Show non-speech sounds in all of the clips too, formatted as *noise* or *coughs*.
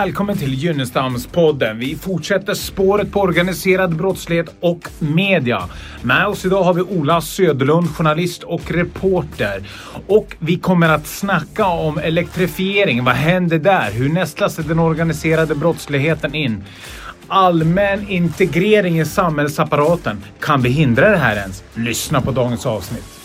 Välkommen till Gynnestamspodden. Vi fortsätter spåret på organiserad brottslighet och media. Med oss idag har vi Ola Söderlund, journalist och reporter. Och vi kommer att snacka om elektrifiering. Vad händer där? Hur nästlas den organiserade brottsligheten in? Allmän integrering i samhällsapparaten. Kan vi hindra det här ens? Lyssna på dagens avsnitt.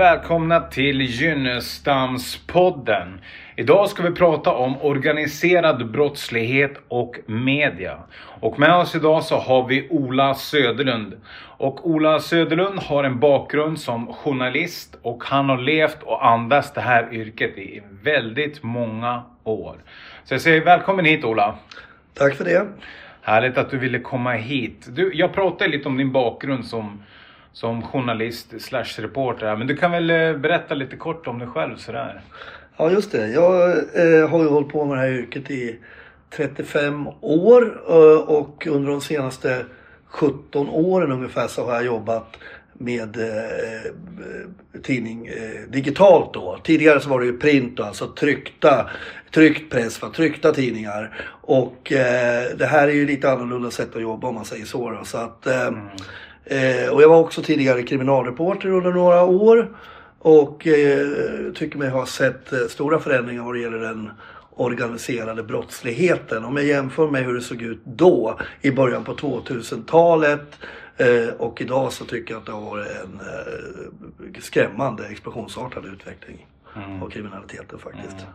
Välkomna till Gynnestamspodden. Idag ska vi prata om organiserad brottslighet och media. Och med oss idag så har vi Ola Söderlund. Och Ola Söderlund har en bakgrund som journalist och han har levt och andats det här yrket i väldigt många år. Så jag säger välkommen hit Ola. Tack för det. Härligt att du ville komma hit. Du, jag pratade lite om din bakgrund som som journalist slash reporter. Men du kan väl eh, berätta lite kort om dig själv sådär? Ja just det. Jag eh, har ju hållit på med det här yrket i 35 år eh, och under de senaste 17 åren ungefär så har jag jobbat med eh, tidning eh, digitalt då. Tidigare så var det ju print då, alltså tryckta, tryckt press, va? tryckta tidningar. Och eh, det här är ju lite annorlunda sätt att jobba om man säger så. Då. så att, mm. Eh, och jag var också tidigare kriminalreporter under några år. Och eh, tycker mig ha sett eh, stora förändringar vad det gäller den organiserade brottsligheten. Om jag jämför med hur det såg ut då i början på 2000-talet eh, och idag så tycker jag att det har varit en eh, skrämmande explosionsartad utveckling mm. av kriminaliteten faktiskt. Mm.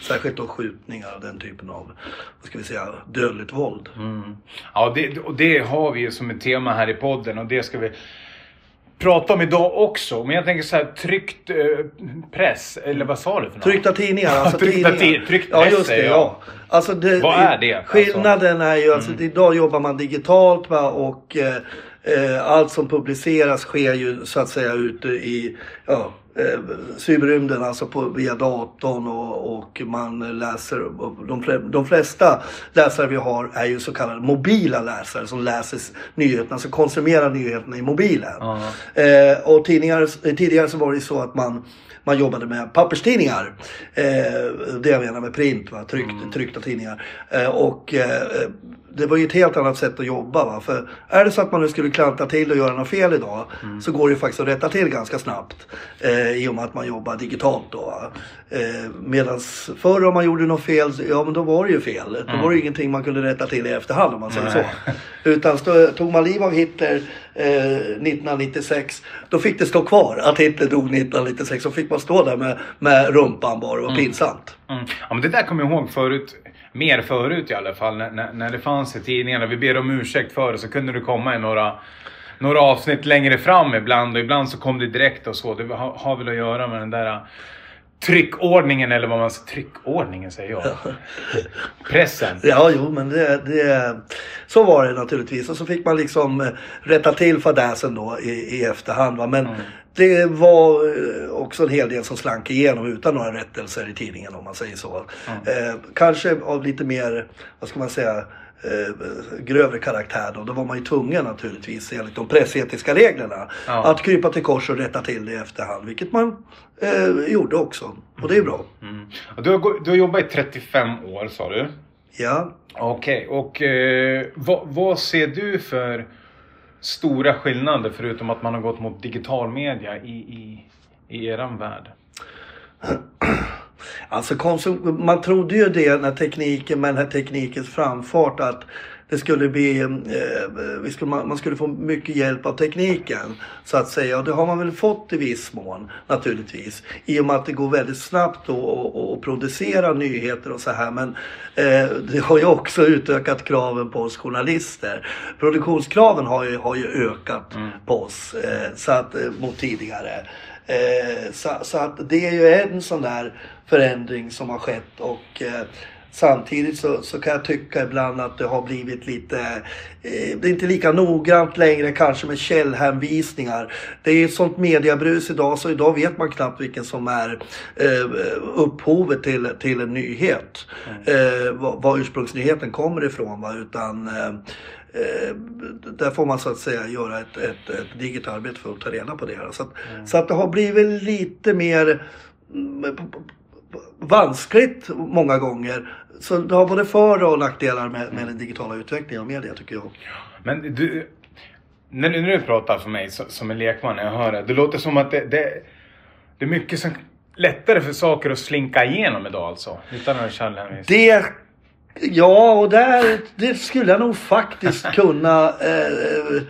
Särskilt då skjutningar och den typen av, vad ska vi säga, dödligt våld. Mm. Ja, det, och det har vi ju som ett tema här i podden och det ska vi prata om idag också. Men jag tänker så här, tryckt eh, press, eller vad sa du för något? Tryckta tidningar. Alltså *laughs* tryckta tidningar. Tryckt press, ja, just det. Ja. Alltså det, vad är det? Alltså? Skillnaden är ju, alltså mm. idag jobbar man digitalt va, och eh, eh, allt som publiceras sker ju så att säga ute i, ja, eh, cyberrymden, alltså på, via datorn och, och man läser. De, de flesta läsare vi har är ju så kallade mobila läsare som läser nyheterna, alltså konsumerar nyheterna i mobilen. Uh -huh. eh, och tidningar, tidigare så var det ju så att man man jobbade med papperstidningar. Eh, det jag menar med print, va? Tryckt, mm. tryckta tidningar. Eh, och eh, det var ju ett helt annat sätt att jobba. Va? För är det så att man nu skulle klanta till och göra något fel idag mm. så går det ju faktiskt att rätta till ganska snabbt. Eh, I och med att man jobbar digitalt då. Eh, Medan förr om man gjorde något fel, ja men då var det ju fel. Mm. Då var det ju ingenting man kunde rätta till i efterhand om man säger Nej. så. Utan stå, tog man liv av Hitler eh, 1996 då fick det stå kvar att Hitler dog 1996. Så fick man stå där med, med rumpan bara. Det var mm. pinsamt. Mm. Ja men det där kommer jag ihåg förut mer förut i alla fall, när, när det fanns i tidningarna. Vi ber om ursäkt för det, så kunde det komma i några, några avsnitt längre fram ibland och ibland så kom det direkt och så. Det har, har väl att göra med den där tryckordningen eller vad man säger. Tryckordningen säger jag. *laughs* Pressen. Ja, jo men det, det, så var det naturligtvis. Och så fick man liksom eh, rätta till fadäsen då i, i efterhand. Va? Men mm. det var eh, också en hel del som slank igenom utan några rättelser i tidningen om man säger så. Mm. Eh, kanske av lite mer, vad ska man säga, eh, grövre karaktär då. Då var man ju tvungen naturligtvis enligt de pressetiska reglerna ja. att krypa till kors och rätta till det i efterhand. Vilket man eh, gjorde också. Och det är bra. Mm. mm. Du, har, du har jobbat i 35 år sa du? Ja. Okej, okay. och eh, vad, vad ser du för stora skillnader förutom att man har gått mot digital media i, i, i eran värld? Alltså man trodde ju det när tekniken, med den här teknikens framfart att det skulle bli, eh, skulle, man skulle få mycket hjälp av tekniken så att säga. Och det har man väl fått i viss mån naturligtvis. I och med att det går väldigt snabbt att producera nyheter och så här. Men eh, det har ju också utökat kraven på oss journalister. Produktionskraven har ju, har ju ökat mm. på oss eh, så att, eh, mot tidigare. Eh, så, så, att det är ju en sån där förändring som har skett och eh, Samtidigt så, så kan jag tycka ibland att det har blivit lite, eh, det är inte lika noggrant längre kanske med källhänvisningar. Det är ett sånt mediabrus idag så idag vet man knappt vilken som är eh, upphovet till, till en nyhet. Mm. Eh, vad, vad ursprungsnyheten kommer ifrån va? utan eh, eh, där får man så att säga göra ett, ett, ett digert arbete för att ta reda på det. Så att, mm. så att det har blivit lite mer mm, vanskligt många gånger. Så det har både för och nackdelar med, med den digitala utvecklingen av media tycker jag. Men du, när du nu pratar för mig som en lekman när jag hör det. Det låter som att det, det, det är mycket som lättare för saker att slinka igenom idag alltså? Utan att känna Det Ja, och där, det skulle jag nog faktiskt *laughs* kunna eh,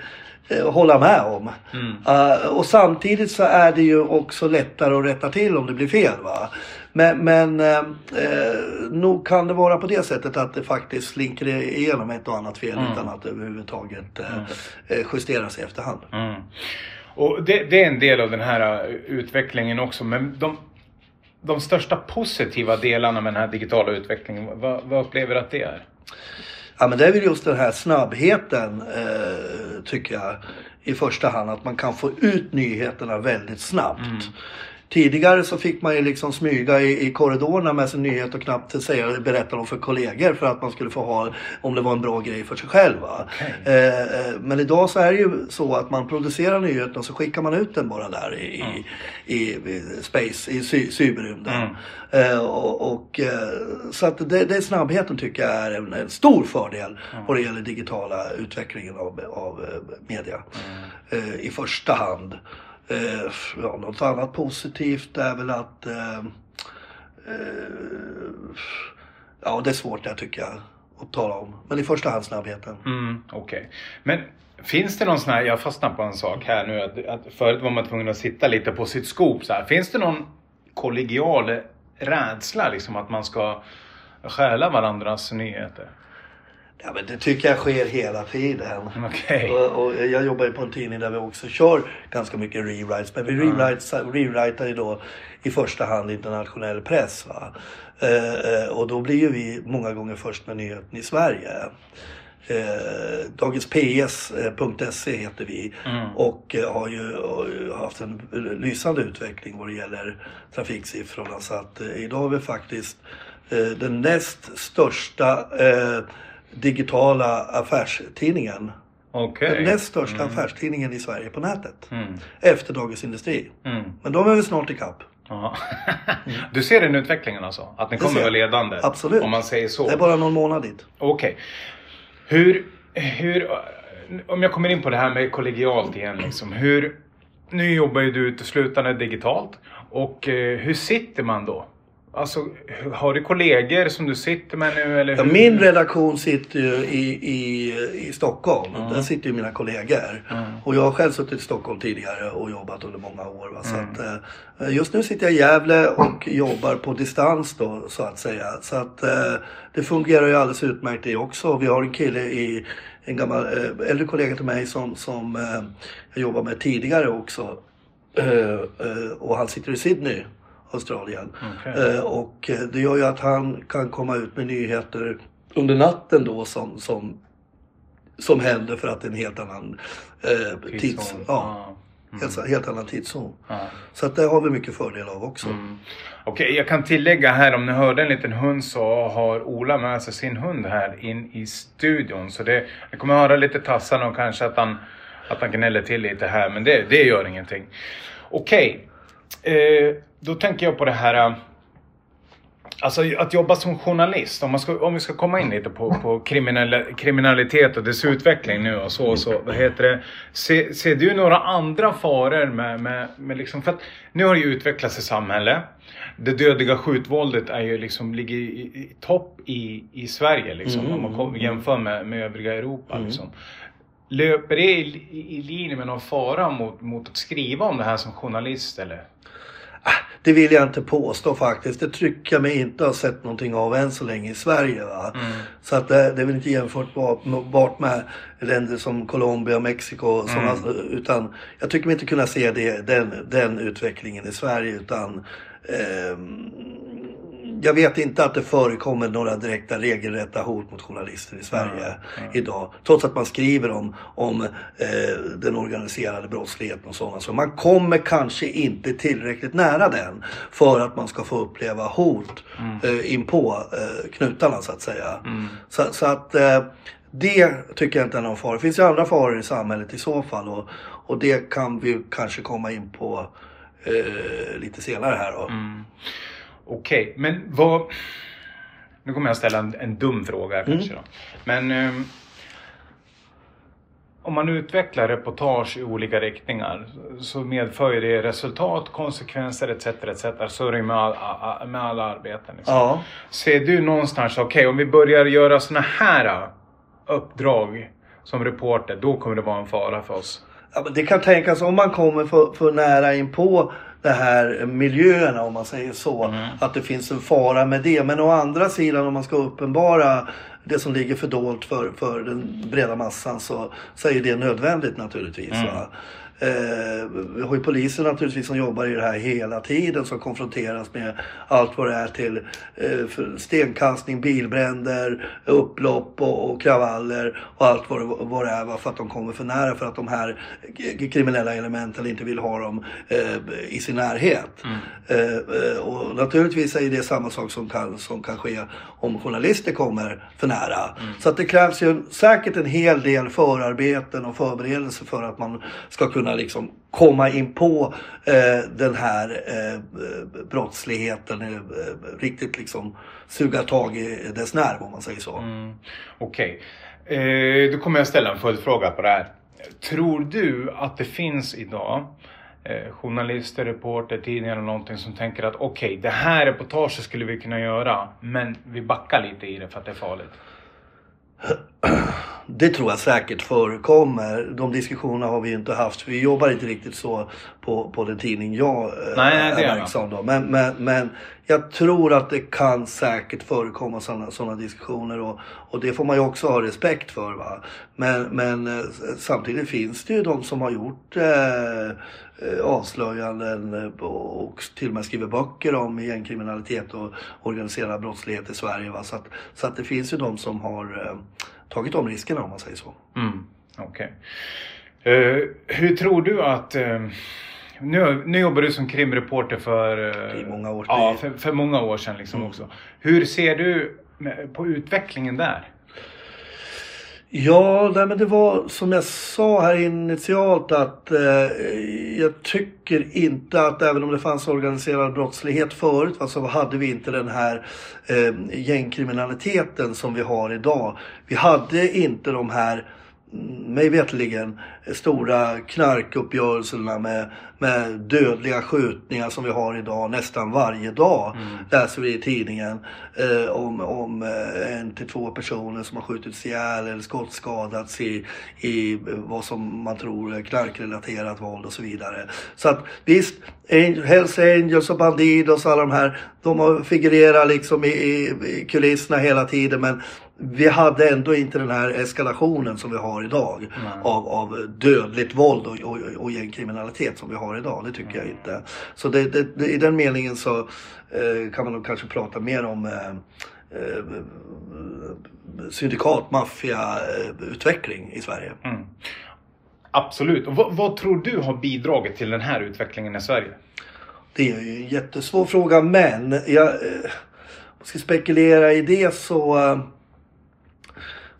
eh, hålla med om. Mm. Uh, och samtidigt så är det ju också lättare att rätta till om det blir fel. Va? Men, men eh, eh, nog kan det vara på det sättet att det faktiskt slinker igenom ett och annat fel mm. utan att det överhuvudtaget eh, mm. Eh, justeras i efterhand. Mm. Och det, det, är en del av den här utvecklingen också. Men de, de största positiva delarna med den här digitala utvecklingen, vad, vad upplever du att det är? Ja men det är väl just den här snabbheten eh, tycker jag i första hand. Att man kan få ut nyheterna väldigt snabbt. Mm. Tidigare så fick man ju liksom smyga i, i korridorerna med sin nyhet och knappt säga, berätta dem för kollegor för att man skulle få ha, om det var en bra grej för sig själv. Okay. Eh, eh, men idag så är det ju så att man producerar nyheten och så skickar man ut den bara där i, mm. i, i, space, i cy, cyberrymden. Mm. Eh, och, och eh, så att det, det snabbheten tycker jag är en, en stor fördel mm. vad det gäller digitala utvecklingen av, av eh, media. Mm. Eh, I första hand. Eh, ja, något annat positivt är väl att eh, eh, Ja, det är svårt det tycker jag att tala om. Men i första hand snabbheten. Mm, Okej. Okay. Men finns det någon sån här, jag fastnar på en sak här nu. Att, att förut var man tvungen att sitta lite på sitt skop så här. Finns det någon kollegial rädsla liksom att man ska stjäla varandras nyheter? Ja men det tycker jag sker hela tiden. *laughs* Okay. Och, och, jag jobbar ju på en tidning där vi också kör ganska mycket rewrites. Men vi mm. rewritar ju då i första hand internationell press. Eh, eh och då blir ju vi många gånger först med nyheten i Sverige. Eh, DagensPS.se eh, heter vi mm. och eh, har ju haft en lysande utveckling vad det gäller trafiksiffrorna. Så att eh, idag har vi faktiskt den näst största digitala affärstidningen. Okay. Den näst största mm. affärstidningen i Sverige på nätet. Mm. Efter Dagens Industri. Mm. Men de är väl snart ikapp. *laughs* du ser den utvecklingen alltså? Att den kommer vara ledande? Absolut. Om man säger så. Det är bara någon månad dit. Okej. Okay. Hur, hur, om jag kommer in på det här med kollegialt igen liksom. Hur, nu jobbar ju du uteslutande digitalt. Och eh, hur sitter man då? Alltså, har du kollegor som du sitter med nu eller? Ja, min redaktion sitter ju i, i, i Stockholm. Mm. Där sitter ju mina kollegor. Mm. Och jag har själv suttit i Stockholm tidigare och jobbat under många år. Va? Så mm. att, eh, just nu sitter jag i Gävle och jobbar på distans då så att säga. Så att eh, det fungerar ju alldeles utmärkt det också. Vi har en kille i en gammal eh, äldre kollega till mig som, som jag jobbar med tidigare också. Och han sitter i Sydney. Australien. Okay. Eh, och eh, det gör ju att han kan komma ut med nyheter under natten då som, som, som händer för att det är en helt annan eh, tids... Ja. Mm. Helt, helt annan tidszon. Ja. Så att det har vi mycket fördel av också. Mm. Okej, okay, jag kan tillägga här om ni hörde en liten hund så har Ola med sig sin hund här in i studion. Så det, jag kommer höra lite tassarna och kanske att han, att han gnäller till lite här men det, det gör ingenting. Okej, okay. Eh, då tänker jag på det här. Äh, alltså att jobba som journalist, om, man ska, om vi ska komma in lite på, på kriminalitet och dess utveckling nu och så. så vad heter det? Ser, ser du några andra faror med, med, med liksom, för att nu har det ju utvecklats ett samhälle. Det dödliga skjutvåldet är ju liksom, ligger i, i topp i, i Sverige liksom, mm. om man jämför med, med övriga Europa. Mm. Liksom. Löper det i, i, i linje med någon fara mot, mot att skriva om det här som journalist eller? Det vill jag inte påstå faktiskt. Det tycker jag mig inte ha sett någonting av än så länge i Sverige. Va? Mm. Så att det, det är väl inte jämförbart med länder som Colombia och Mexiko. Mm. utan jag tycker mig inte kunna se det, den, den utvecklingen i Sverige. Utan eh, jag vet inte att det förekommer några direkta regelrätta hot mot journalister i Sverige mm. idag. Trots att man skriver om, om eh, den organiserade brottsligheten och sådana. Så man kommer kanske inte tillräckligt nära den för att man ska få uppleva hot mm. eh, in på eh, knutarna så att säga. Mm. Så, så, att eh, det tycker jag inte är någon fara. Det finns ju andra faror i samhället i så fall och, och det kan vi kanske komma in på eh, lite senare här då. Okej, okay, men vad... Nu kommer jag ställa en, en dum fråga mm. kanske då. Men um, om man utvecklar reportage i olika riktningar så medför ju det resultat, konsekvenser etc. etc. Så är det med, all, med alla arbeten. Liksom. Ja. Ser du någonstans, okej okay, om vi börjar göra såna här uh, uppdrag som reporter, då kommer det vara en fara för oss? Ja, det kan tänkas om man kommer för, för nära in på de här miljöerna om man säger så. Mm. Att det finns en fara med det. Men å andra sidan om man ska uppenbara det som ligger fördolt för, för den breda massan så, så är det nödvändigt naturligtvis. Mm. Vi har ju poliser naturligtvis som jobbar i det här hela tiden som konfronteras med allt vad det är till eh, stenkastning, bilbränder, upplopp och, och, kravaller och allt vad det, vad det är för att de kommer för nära för att de här kriminella elementen inte vill ha dem eh, i sin närhet. Mm. Eh, och naturligtvis är det samma sak som kan, som kan ske om journalister kommer för nära. Mm. Så att det krävs ju säkert en hel del förarbeten och förberedelser för att man ska kunna liksom komma in på eh, den här eh, brottsligheten, eh, riktigt liksom suga tag i dess nerv om man säger så. Mm. Okej, okay. eh, då kommer jag ställa en följdfråga på det här. Tror du att det finns idag eh, journalister, reporter, tidningar eller någonting som tänker att okej, okay, det här reportaget skulle vi kunna göra, men vi backar lite i det för att det är farligt? *clears throat* Det tror jag säkert förekommer. De diskussionerna har vi inte haft. Vi jobbar inte riktigt så på, på den tidning jag eh, nej, är verksam då. Men, men, men jag tror att det kan säkert förekomma sådana såna diskussioner och, och det får man ju också ha respekt för. Va? Men, men eh, samtidigt finns det ju de som har gjort eh, eh avslöjanden och till och med skriver böcker om gängkriminalitet och organiserad brottslighet i Sverige. Va? Så, att, så att det finns ju de som har eh, tagit de riskerna om man säger så. Mm, okay. Uh, hur tror du att uh, nu, nu jobbar du som krimreporter för, uh, många år, ja, för, för, många år sedan. Liksom mm. också. Hur ser du på utvecklingen där? Ja, nej, men det var som jag sa här initialt att eh, jag tycker inte att även om det fanns organiserad brottslighet förut alltså, va, så hade vi inte den här eh, gängkriminaliteten som vi har idag. Vi hade inte de här mig vetligen stora knarkuppgörelserna med, med dödliga skjutningar som vi har idag nästan varje dag. Mm. Läser vi i tidningen eh, om, om eh, en till två personer som har skjutits ihjäl eller skottskadats i, i vad som man tror är knarkrelaterat våld och så vidare. Så att visst, Hells Angels och Bandidos och alla de här, de har figurerat liksom i, i, i kulisserna hela tiden men vi hade ändå inte den här eskalationen som vi har idag av, av dödligt våld och, och, och gängkriminalitet som vi har idag. Det tycker mm. jag inte. Så det, det, det, i den meningen så eh, kan man nog kanske prata mer om eh, eh, syndikat, maffia, eh, utveckling i Sverige. Mm. Absolut. Och vad, vad, tror du har bidragit till den här utvecklingen i Sverige? Det är ju en jättesvår fråga men jag eh, ska spekulera i det så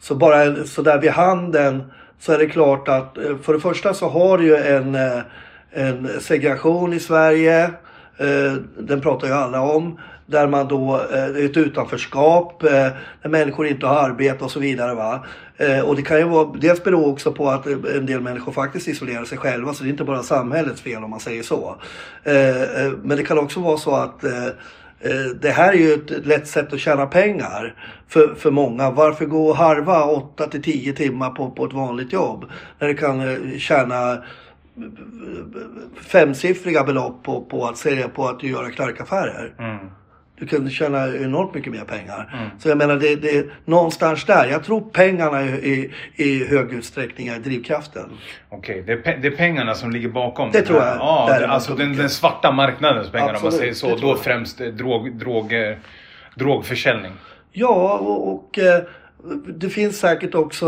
så bara sådär vid handen så är det klart att eh, för det första så har du ju en, eh, en segregation i Sverige. Eh, den pratar ju alla om. Där man då, ett utanförskap, där människor inte har arbete och så vidare. Va? Och det kan ju vara, dels bero också på att en del människor faktiskt isolerar sig själva. Så det är inte bara samhällets fel om man säger så. Men det kan också vara så att Eh, det här är ju ett lätt sätt att tjäna pengar för, för många. Varför gå och harva 8 till 10 timmar på, på ett vanligt jobb när du kan eh, tjäna eh, femsiffriga belopp på, på att sälja på att göra knarkaffärer. Mm. Du kan tjäna enormt mycket mer pengar. Mm. Så jag menar, det, det är någonstans där. Jag tror pengarna i, i hög utsträckning är drivkraften. Okej, okay. det, är det är pengarna som ligger bakom? Det tror jag. Ja, det, alltså den, den, svarta marknadens pengar Absolut, om man säger så. Då främst drog, droger drogförsäljning? Ja, och, och eh, det finns säkert också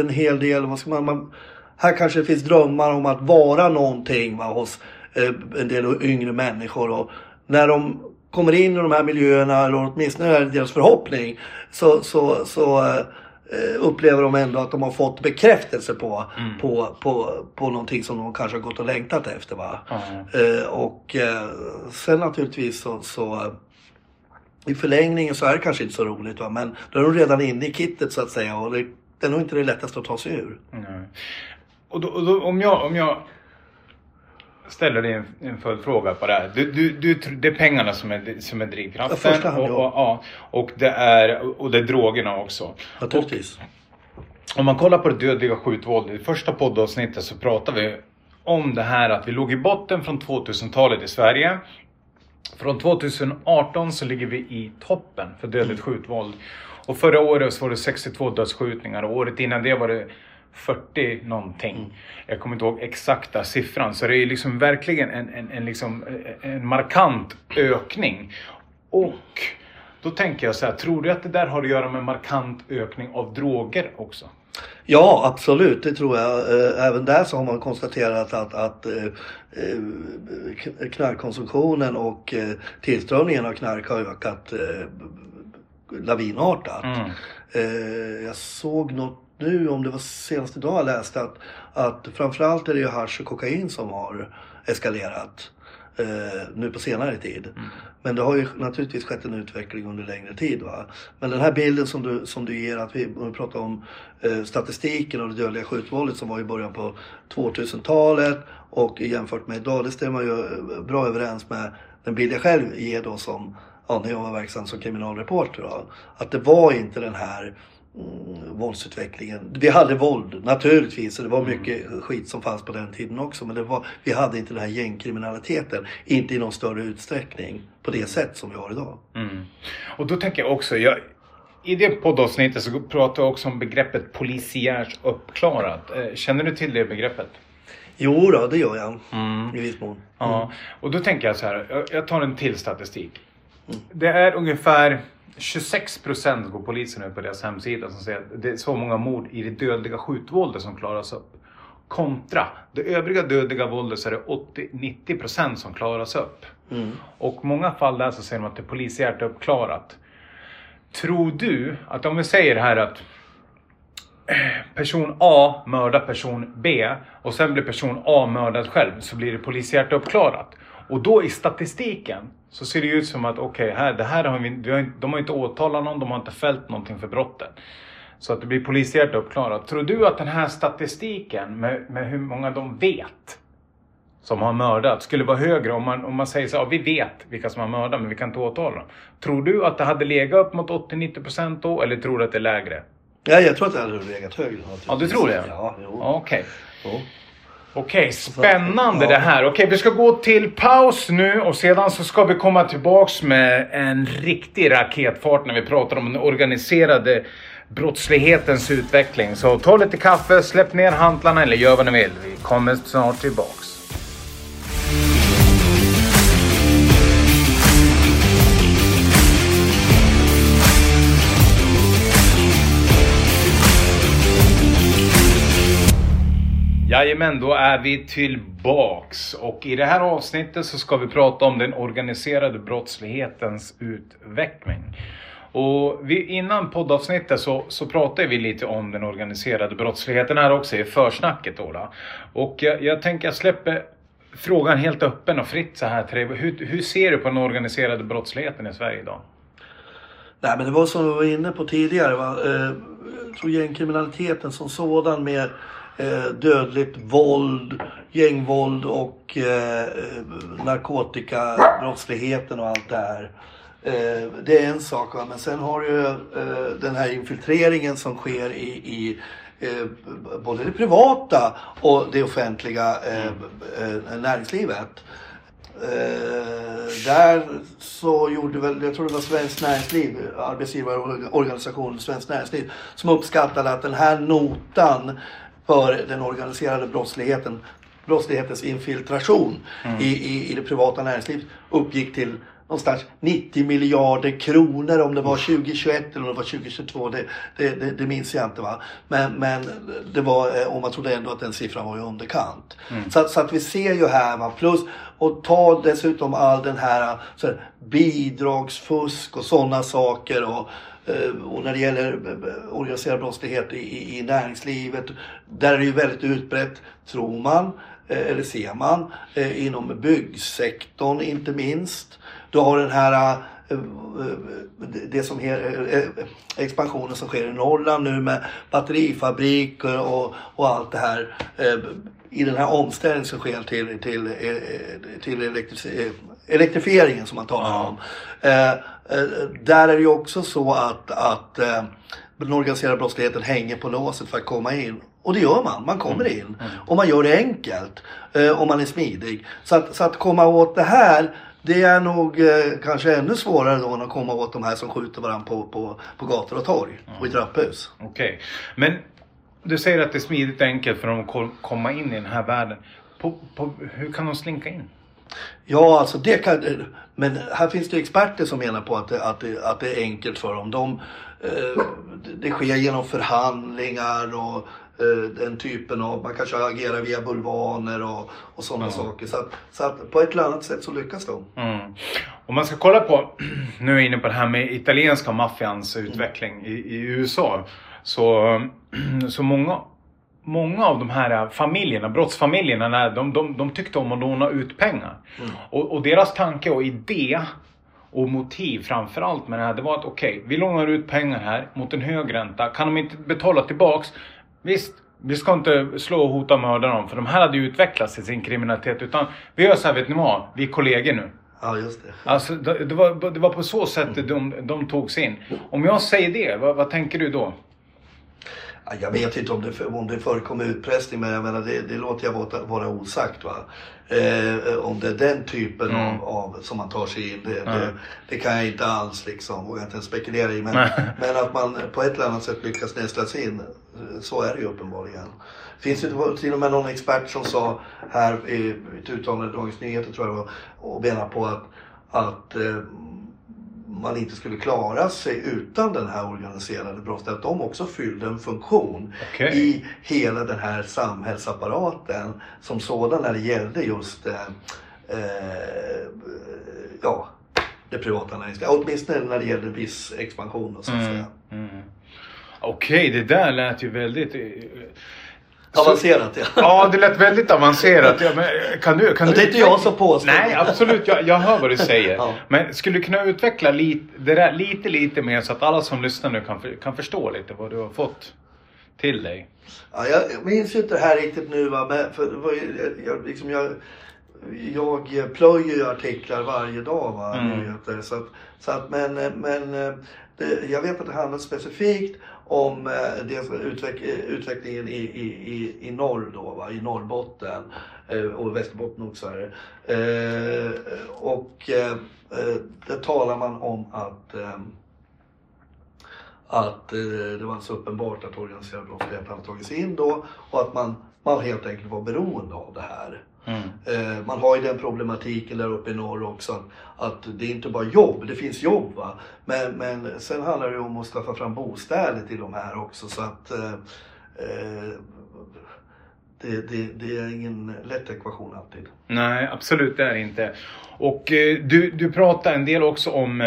en hel del, vad ska man, man här kanske det finns drömmar om att vara någonting va, hos eh, en del yngre människor. Och när de kommer in i de här miljöerna, eller åtminstone är det deras förhoppning, så, så, så eh, upplever de ändå att de har fått bekräftelse på, mm. på, på, på någonting som de kanske har gått och längtat efter. Va? Mm. Eh, och eh, sen naturligtvis så, så i förlängningen så är det kanske inte så roligt va? men då är de redan inne i kittet så att säga och det, det är nog inte det lättaste att ta sig ur. Mm. Och, då, och då, om, jag, om jag ställer dig en, en följdfråga på det här. Du, du, du, det är pengarna som är, som är drivkraften. Ja, hand, och, och, ja, och, det är, och det är drogerna också. Naturligtvis. Och, om man kollar på det dödliga skjutvåldet. I första poddavsnittet så pratade vi om det här att vi låg i botten från 2000-talet i Sverige. Från 2018 så ligger vi i toppen för dödligt skjutvåld. Och förra året så var det 62 dödsskjutningar och året innan det var det 40 någonting. Mm. Jag kommer inte ihåg exakta siffran. Så det är liksom verkligen en, en, en, liksom, en markant ökning. Och då tänker jag så här, tror du att det där har att göra med markant ökning av droger också? Ja, absolut. Det tror jag. Eh, även där så har man konstaterat att, att eh, eh, knarkkonsumtionen och tillströmningen av knark har ökat lavinartat. Mm. Jag såg något nu, om det var senast idag jag läste att, att framförallt är det ju hasch och kokain som har eskalerat eh, nu på senare tid. Mm. Men det har ju naturligtvis skett en utveckling under längre tid. Va? Men den här bilden som du, som du ger, att vi, om vi pratar om eh, statistiken och det dödliga skjutvåldet som var i början på 2000-talet och jämfört med idag, det stämmer ju eh, bra överens med den bild jag själv ger då som ja, när jag var verksam som kriminalreporter. Då, att det var inte den här mm, våldsutvecklingen. Vi hade våld naturligtvis och det var mm. mycket skit som fanns på den tiden också. Men det var, vi hade inte den här gängkriminaliteten. Inte i någon större utsträckning på det sätt som vi har idag. Mm. Och då tänker jag också, jag, i det poddavsnittet så pratar jag också om begreppet polisiärt uppklarat. Eh, känner du till det begreppet? Jo då, det gör jag. Mm. I viss mån. Mm. Ja. Och då tänker jag så här, jag tar en till statistik. Mm. Det är ungefär 26 procent går polisen ut på deras hemsida som säger att det är så många mord i det dödliga skjutvåldet som klaras upp. Kontra det övriga dödliga våldet så är det 80-90 procent som klaras upp. Mm. Och många fall där så säger de att det är polisiärt uppklarat. Tror du att om vi säger här att *clears throat* person A mördar person B och sen blir person A mördad själv så blir det polisiärt uppklarat. Och då i statistiken så ser det ut som att okej, okay, här, det här har vi, de har inte åtalat någon, de har inte fällt någonting för brotten. Så att det blir polisiärt uppklarat. Tror du att den här statistiken med, med hur många de vet som har mördat skulle vara högre om man, om man säger så ja, vi vet vilka som har mördat men vi kan inte åtala dem. Tror du att det hade legat upp mot 80-90% då eller tror du att det är lägre? Ja, jag tror att det hade legat högre. Ja, du tror det? Ja, Okej. Okay. Okej, spännande det här. Okej, vi ska gå till paus nu och sedan så ska vi komma tillbaks med en riktig raketfart när vi pratar om den organiserade brottslighetens utveckling. Så ta lite kaffe, släpp ner hantlarna eller gör vad ni vill. Vi kommer snart tillbaks. Jajamän, då är vi tillbaks. Och i det här avsnittet så ska vi prata om den organiserade brottslighetens utveckling. Och vi, innan poddavsnittet så, så pratade vi lite om den organiserade brottsligheten här också i försnacket. Då, då. Och jag, jag tänker jag släpper frågan helt öppen och fritt så här till dig. Hur, hur ser du på den organiserade brottsligheten i Sverige idag? Nej men det var som vi var inne på tidigare. Va? Eh, gängkriminaliteten som sådan med Eh, dödligt våld, gängvåld och eh, narkotikabrottsligheten och allt det här. Eh, det är en sak, va? men sen har du eh, den här infiltreringen som sker i, i eh, både det privata och det offentliga eh, eh näringslivet. Eh, där så gjorde väl, jag tror det var Svenskt Näringsliv, arbetsgivarorganisationen Svenskt Näringsliv, som uppskattade att den här notan för den organiserade brottsligheten, brottslighetens infiltration mm. i, i, i det privata näringslivet uppgick till någonstans 90 miljarder kronor om det var 2021 eller om det var 2022. Det, det, det, det minns jag inte. Va? Men, men det var, eh, och man trodde ändå att den siffran var i underkant. Mm. Så, så, att vi ser ju här, va? plus och ta dessutom all den här, så här bidragsfusk och sådana saker. Och, Eh, och när det gäller eh, eh, organiserad brottslighet i, i näringslivet, där är det ju väldigt utbrett, tror man, eller ser man, inom byggsektorn inte minst. Du har den här det som är, expansionen som sker i Norrland nu med batterifabriker och, och allt det här. I den här omställningen som sker till, till, till elektrifieringen som man talar om. Där är det ju också så att, att den organiserade brottsligheten hänger på låset för att komma in. Och det gör man, man kommer mm. in. Och man gör det enkelt. Och man är smidig. Så att, så att komma åt det här det är nog eh, kanske ännu svårare då än att komma åt de här som skjuter varandra på, på, på gator och torg mm. och i trapphus. Okej, okay. men du säger att det är smidigt och enkelt för dem att komma in i den här världen. På, på, hur kan de slinka in? Ja, alltså det kan... Men här finns det experter som menar på att det, att det, att det är enkelt för dem. De, eh, det sker genom förhandlingar och Eh, den typen av, man kanske agerar via bulvaner och, och sådana mm. saker. Så att, så att på ett eller annat sätt så lyckas de. Mm. Om man ska kolla på, *clears throat* nu är jag inne på det här med italienska maffians utveckling mm. i, i, USA. Så, *clears throat* så många, många av de här familjerna, brottsfamiljerna, de, de, de tyckte om att låna ut pengar. Mm. Och, och, deras tanke och idé och motiv framförallt med det här, det var att okej, okay, vi lånar ut pengar här mot en hög ränta. Kan de inte betala tillbaks Visst, vi ska inte slå och hota och mörda dem för de här hade ju utvecklats i sin kriminalitet. Utan vi gör så här, vet ni vad? Vi är kollegor nu. Ja, just det. Alltså, det, var, det var på så sätt mm. de, de togs in. Om jag säger det, vad, vad tänker du då? Jag vet inte om det, om det förekommer utpressning men jag menar det, det låter jag vara, vara osagt. Va? Eh, om det är den typen mm. av, av, som man tar sig in, det, mm. det, det, kan jag inte alls liksom, vågar inte ens spekulera i. Men, *laughs* men att man på ett eller annat sätt lyckas nästla sig in, så är det ju uppenbarligen. Finns det till och med någon expert som sa här i ett uttalande i Dagens Nyheter tror jag och menar på att, att eh, man inte skulle klara sig utan den här organiserade brottsligheten. Att de också fyllde en funktion okay. i hela den här samhällsapparaten som sådan när det gällde just eh, eh, ja, det privata näringslivet. Åtminstone när det gällde viss expansion och så att mm. säga. Mm. Okej, okay, det där lät ju väldigt eh, Avancerat ja. Ja, det lät väldigt avancerat. Ja, men kan du, kan det är inte jag som påstår. Nej, absolut. Jag, jag hör vad du säger. Ja. Men skulle du kunna utveckla lite, det där lite, lite mer så att alla som lyssnar nu kan, kan förstå lite vad du har fått till dig? Ja, jag minns ju inte det här riktigt nu va. Men för, jag, jag, liksom jag, jag plöjer ju artiklar varje dag va, mm. nyheter. Så att, så att, men men det, jag vet att det handlar specifikt om eh, dels utveck utvecklingen i, i, i, i norr då, va? i Norrbotten eh, och Västerbotten också. Här. Eh, och där talar man om att att det var så uppenbart att organiserad brottslighet hade tagits in då och att man, man helt enkelt var beroende av det här. Mm. Man har ju den problematiken där uppe i norr också att det är inte bara jobb, det finns jobb va. Men, men sen handlar det om att skaffa fram bostäder till de här också så att eh, eh, det, det, det, är ingen lätt ekvation alltid. Nej, absolut det är det inte. Och eh, du, du pratar en del också om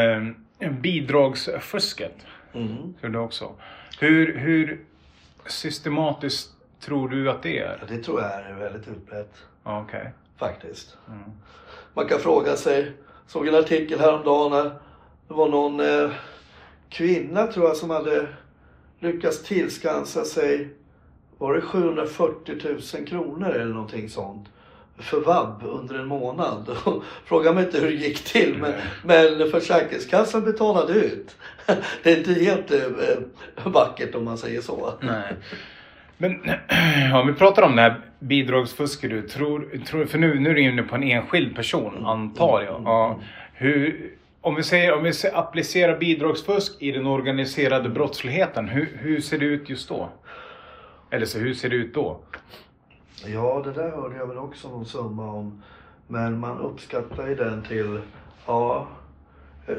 eh, bidragsfusket. Mm. Så också. Hur, hur systematiskt tror du att det är? Det tror jag är väldigt utbrett. Okay. Faktiskt. Mm. Man kan fråga sig, såg en artikel häromdagen när det var någon eh, kvinna tror jag som hade lyckats tillskansa sig, var det 740 000 kronor eller någonting sånt? för vab under en månad. *laughs* Fråga mig inte hur det gick till men, men Försäkringskassan betalade ut. *laughs* Det är inte helt eh, vackert om man säger så. Nej. Men *clears throat* om vi pratar om det här bidragsfusket du tror, tror för nu, nu är du inne på en enskild person mm. antar jag. Ja. Hur, om vi säger, om vi applicerar bidragsfusk i den organiserade brottsligheten, hur, hur ser det ut just då? Eller så hur ser det ut då? Ja, det där hörde jag väl också någon summa om. Men man uppskattar ju den till, ja, eh,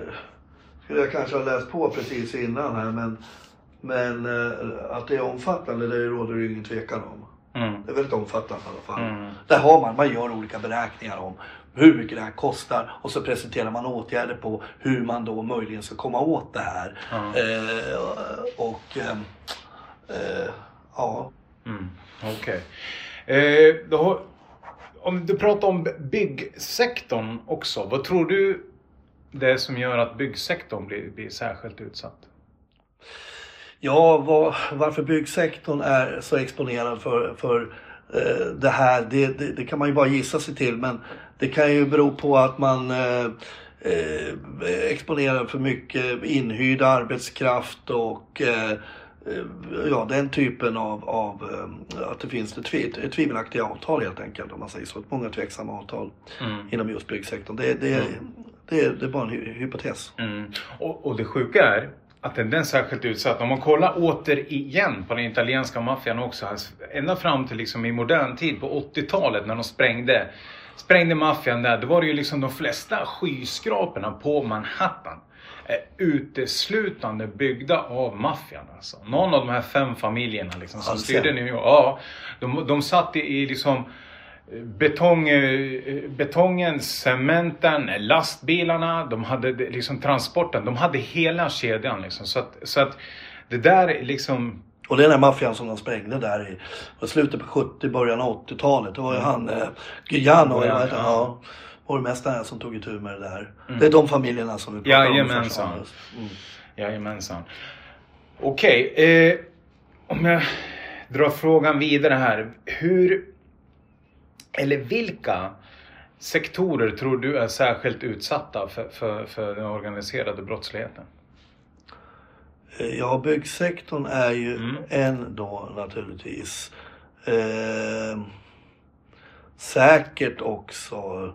skulle jag kanske ha läst på precis innan här men, men eh, att det är omfattande det råder det ju ingen tvekan om. Mm. Det är väldigt omfattande i alla fall. Mm. Där har man, man gör olika beräkningar om hur mycket det här kostar och så presenterar man åtgärder på hur man då möjligen ska komma åt det här. Ja. Eh, och ehm, eh, ja, Mm. Okej. Eh, då har- om du pratar om byggsektorn också. Vad tror du det är som gör att byggsektorn blir, blir särskilt utsatt? Ja, vad, varför byggsektorn är så exponerad för, för eh, det här, det, det, det kan man ju bara gissa sig till. Men det kan ju bero på att man eh, eh, exponerar för mycket inhyrd arbetskraft och eh, ja, den typen av, av eh, att det finns ett tv, tvivelaktiga avtal helt enkelt om man säger så. Många tveksamma avtal Mm. inom just byggsektorn. Det, det, det, är- det är bara en hy- hypotes. Mm. Och, och det sjuka är att den är särskilt utsatt. Om man kollar återigen på den italienska maffian också. Alltså, ända fram till liksom i modern tid på 80-talet när de sprängde, sprängde maffian där. Då var det ju liksom de flesta skyskraporna på Manhattan. är uteslutande byggda av maffian. Alltså. Någon av de här fem familjerna liksom, som Alltså. styrde New York. Ja, de, de satt i, i liksom betong, eh, betongen, cementen, lastbilarna, de hade liksom transporten. De hade hela kedjan liksom. Så att, så att det där är liksom... Och det är den här maffian som de sprängde där i slutet på 70, början av 80-talet. Det var ju han eh, heter han? Ja. Ja. Borgmästaren som tog itu med det där. Det är de familjerna som vi pratar om. Jajamensan. hand. Mm. Jajamensan. Okej, eh, om jag drar frågan vidare här. Hur, eller vilka sektorer tror du är särskilt utsatta för, för, för den organiserade brottsligheten? Eh, Ja, byggsektorn är ju Mm. en då naturligtvis. Eh, säkert också, tror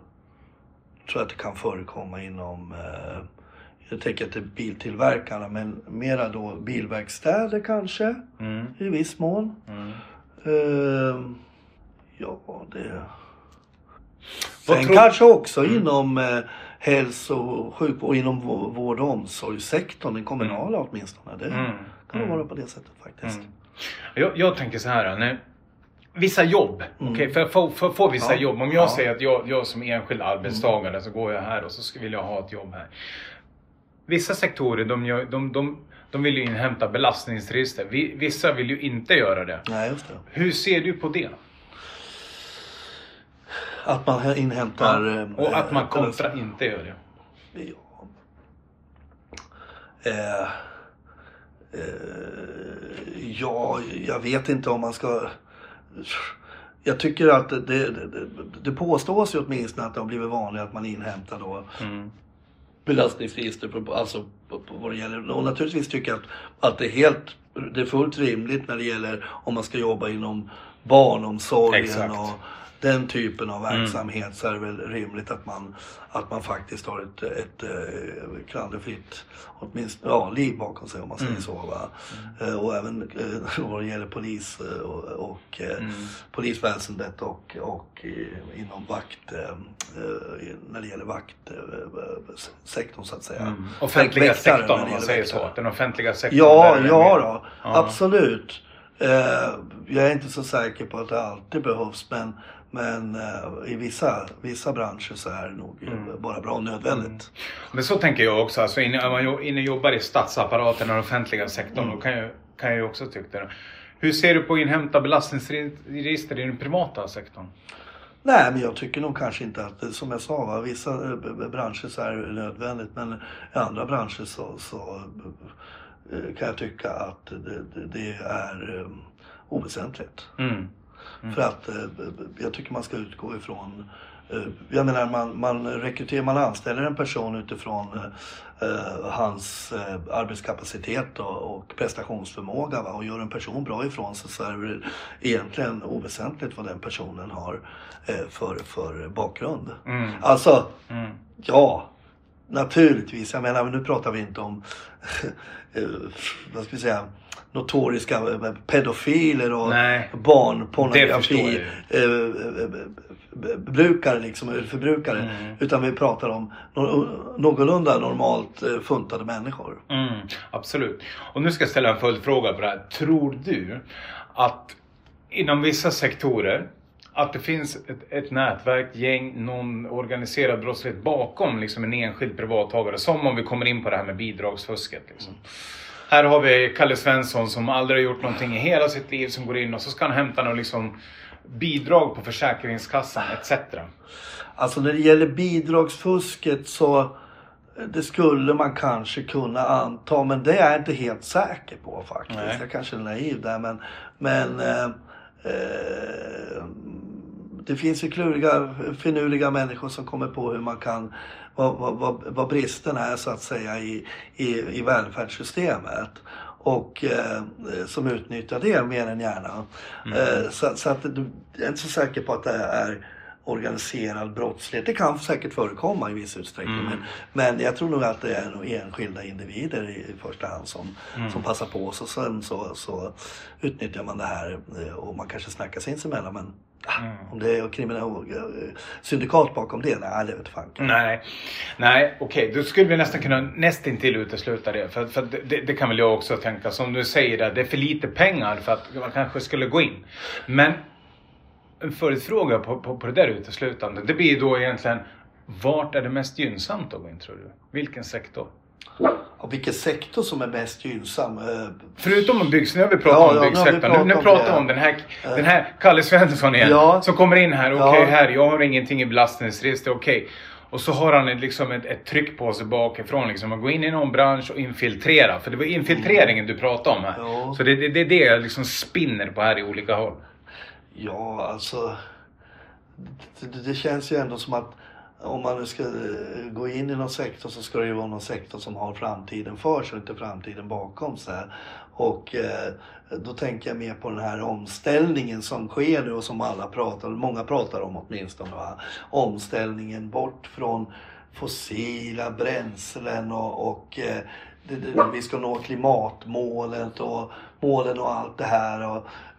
jag att det kan förekomma inom, eh, jag tänker att det är biltillverkarna, men mera då bilverkstäder kanske Mm, i viss mån. mm. Eh, ja, det... Sen tror- kanske också inom eh, hälso och sjukvård, inom vå- vård och omsorgssektorn, den kommunala åtminstone. Det Mm. kan Mm. vara på det sättet faktiskt. Mm. Jag, jag tänker så här. När, vissa jobb. Mm. Okej, för för att få vissa Ja. jobb. Om jag Ja. säger att jag, jag som enskild arbetstagare så går jag här och så vill jag ha ett jobb här. Vissa sektorer de, gör, de, de, de vill ju inhämta belastningsregister. Vi- Vissa vill ju inte göra det. Nej, just det. Hur ser du på det? Att man inhämtar... eh, Och att man eh, kontra inte gör det. Ja. Eh, eh, ja, jag vet inte om man ska... Jag tycker att det, det, det, påstås ju åtminstone att det har blivit vanligt att man inhämtar då Mm. belastningsregister på, alltså på, på vad det gäller. Och naturligtvis tycker jag att, att det är helt, det är fullt rimligt när det gäller om man ska jobba inom barnomsorgen Exakt. och den typen av verksamhet så är det väl rimligt att man, att man faktiskt har ett, ett, eh, klanderfritt åtminstone, ja, liv bakom sig om man säger så. Va? Eh, och även eh, *laughs* vad det gäller polis och, och eh, polisväsendet och, och inom vakt, när det gäller vaktsektorn så att säga. Mm. Offentliga Väktare, sektorn om man säger väktare. så. Den offentliga sektorn. Ja, ja då. Ja. Absolut. Jag är inte så säker på att det alltid behövs men, men eh, i vissa, vissa branscher så är det nog eh, Mm. bara bra och nödvändigt. Men så tänker jag också. Alltså, inne, om man inne jobbar i statsapparaten och den offentliga sektorn. Mm. Då kan jag, kan jag också tycka det. Hur ser du på att inhämta belastningsregister i den privata sektorn? Nej, men jag tycker nog kanske inte att, som jag sa, va, vissa eh, branscher så är det nödvändigt men i andra branscher så, så eh, kan jag tycka att det, det, är oväsentligt. Mm. För att eh, jag tycker man ska utgå ifrån eh, jag menar man, man rekryterar, man anställer en person utifrån eh, eh, hans eh, arbetskapacitet och, och prestationsförmåga va? och gör en person bra ifrån sig så är det egentligen oväsentligt vad den personen har eh, för, för bakgrund. Mm. Alltså, Mm. ja, naturligtvis. Jag menar, nu pratar vi inte om vad ska vi säga, notoriska eh, pedofiler och Nej, barnpornografi eh, eh, brukare liksom, förbrukare. Mm. Utan vi pratar om no- någorlunda normalt eh, funtade människor. Mm, absolut. Och nu ska jag ställa en följdfråga på det här. Tror du att inom vissa sektorer att det finns ett, ett nätverk, gäng, någon organiserad brottslighet bakom liksom en enskild privattagare. Som om vi kommer in på det här med bidragsfusket. Liksom. Här har vi Kalle Svensson som aldrig har gjort någonting i hela sitt liv som går in och så ska han hämta något liksom bidrag på Försäkringskassan etc. Alltså när det gäller bidragsfusket så det skulle man kanske kunna anta men det är jag inte helt säker på faktiskt. Nej. Jag kanske är naiv där men, men eh, eh, det finns ju kluriga, finurliga människor som kommer på hur man kan, vad, vad, vad, bristen är så att säga i, i, i välfärdssystemet. Och eh, som utnyttjar det mer än gärna. Eh, så, så att du, jag är inte så säker på att det är organiserad brottslighet. Det kan säkert förekomma i viss utsträckning. Mm. Men, men jag tror nog att det är enskilda individer i, i första hand som, Mm. som passar på. Så sen så, så utnyttjar man det här eh, och man kanske snackar sinsemellan. Men Mm. om det är kriminella eh, syndikat bakom det, nej det vet fan. Nej, nej okej. Då skulle vi nästan kunna nästintill utesluta det. För, för det, det kan väl jag också tänka. Som du säger, där, det är för lite pengar för att man kanske skulle gå in. Men en följdfråga på, på, på det där uteslutandet. Det blir då egentligen vart är det mest gynnsamt att gå in tror du? Vilken sektor? Och vilken sektor som är mest gynnsam? eh, Förutom om byggs, nu har vi pratat Ja, om ja, byggsektorn. Nu, nu om pratar vi det. om den här, den här Kalle Svensson igen. Ja. Som kommer in här. Okej Ja. här, jag har ingenting i belastningsregister. Okej. Och så har han ett- liksom ett, ett tryck på sig bakifrån. Liksom, att gå in i någon bransch och infiltrera. För det var infiltreringen du pratade om här. Ja. Så det, det, det är det jag liksom spinner på här i olika håll. Ja, alltså. Det, det känns ju ändå som att om man nu ska eh, gå in i någon sektor så ska det ju vara någon sektor som har framtiden för sig och inte framtiden bakom sig. Och eh, då tänker jag mer på den här omställningen som sker nu och som alla pratar, många pratar om åtminstone. Va? Omställningen bort från fossila bränslen och, och eh, det, det, vi ska nå klimatmålet och målen och allt det här. Och,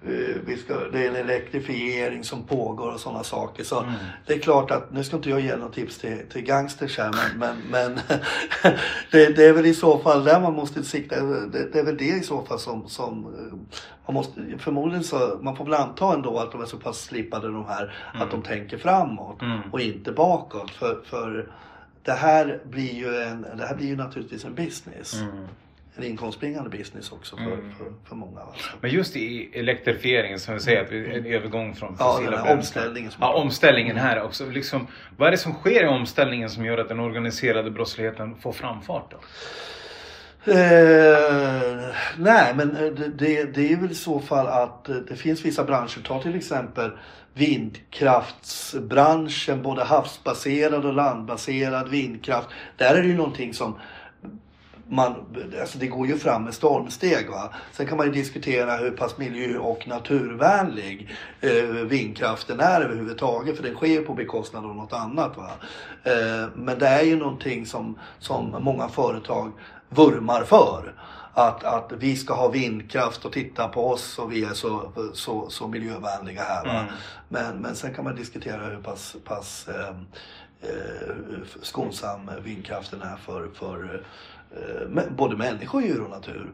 eh, vi ska, det är en elektrifiering som pågår och sådana saker. Så Mm. det är klart att, nu ska inte jag ge något tips till, till gangsters här men, men, men *laughs* det, det är väl i så fall där man måste sikta. Det, det är väl det i så fall som, som eh, man måste, förmodligen så, man får väl anta ändå att de är så pass slipade de här att de tänker framåt Mm. och inte bakåt. För, för det här blir ju en, det här blir ju naturligtvis en business. Mm. En inkomstbringande business också för, Mm. för, för många. Alltså. Men just i elektrifieringen som vi säger, att vi, en övergång från Ja, fossila här bränslen. omställningen Ja, omställningen här också. Liksom, vad är det som sker i omställningen som gör att den organiserade brottsligheten får framfart? Då? Eh, nej, men eh, det, det, det är väl i så fall att eh, det finns vissa branscher. Ta till exempel vindkraftsbranschen, både havsbaserad och landbaserad vindkraft. Där är det ju någonting som man, alltså det går ju fram med stormsteg. Va? Sen kan man ju diskutera hur pass miljö och naturvänlig eh, vindkraften är överhuvudtaget. För den sker på bekostnad av något annat. Va? Eh, men det är ju någonting som, som många företag vurmar för. Att, att vi ska ha vindkraft och titta på oss och vi är så, så, så miljövänliga här. Va? Mm. Men, men sen kan man diskutera hur pass, pass eh, eh, skonsam vindkraften är för, för både människor, djur och natur.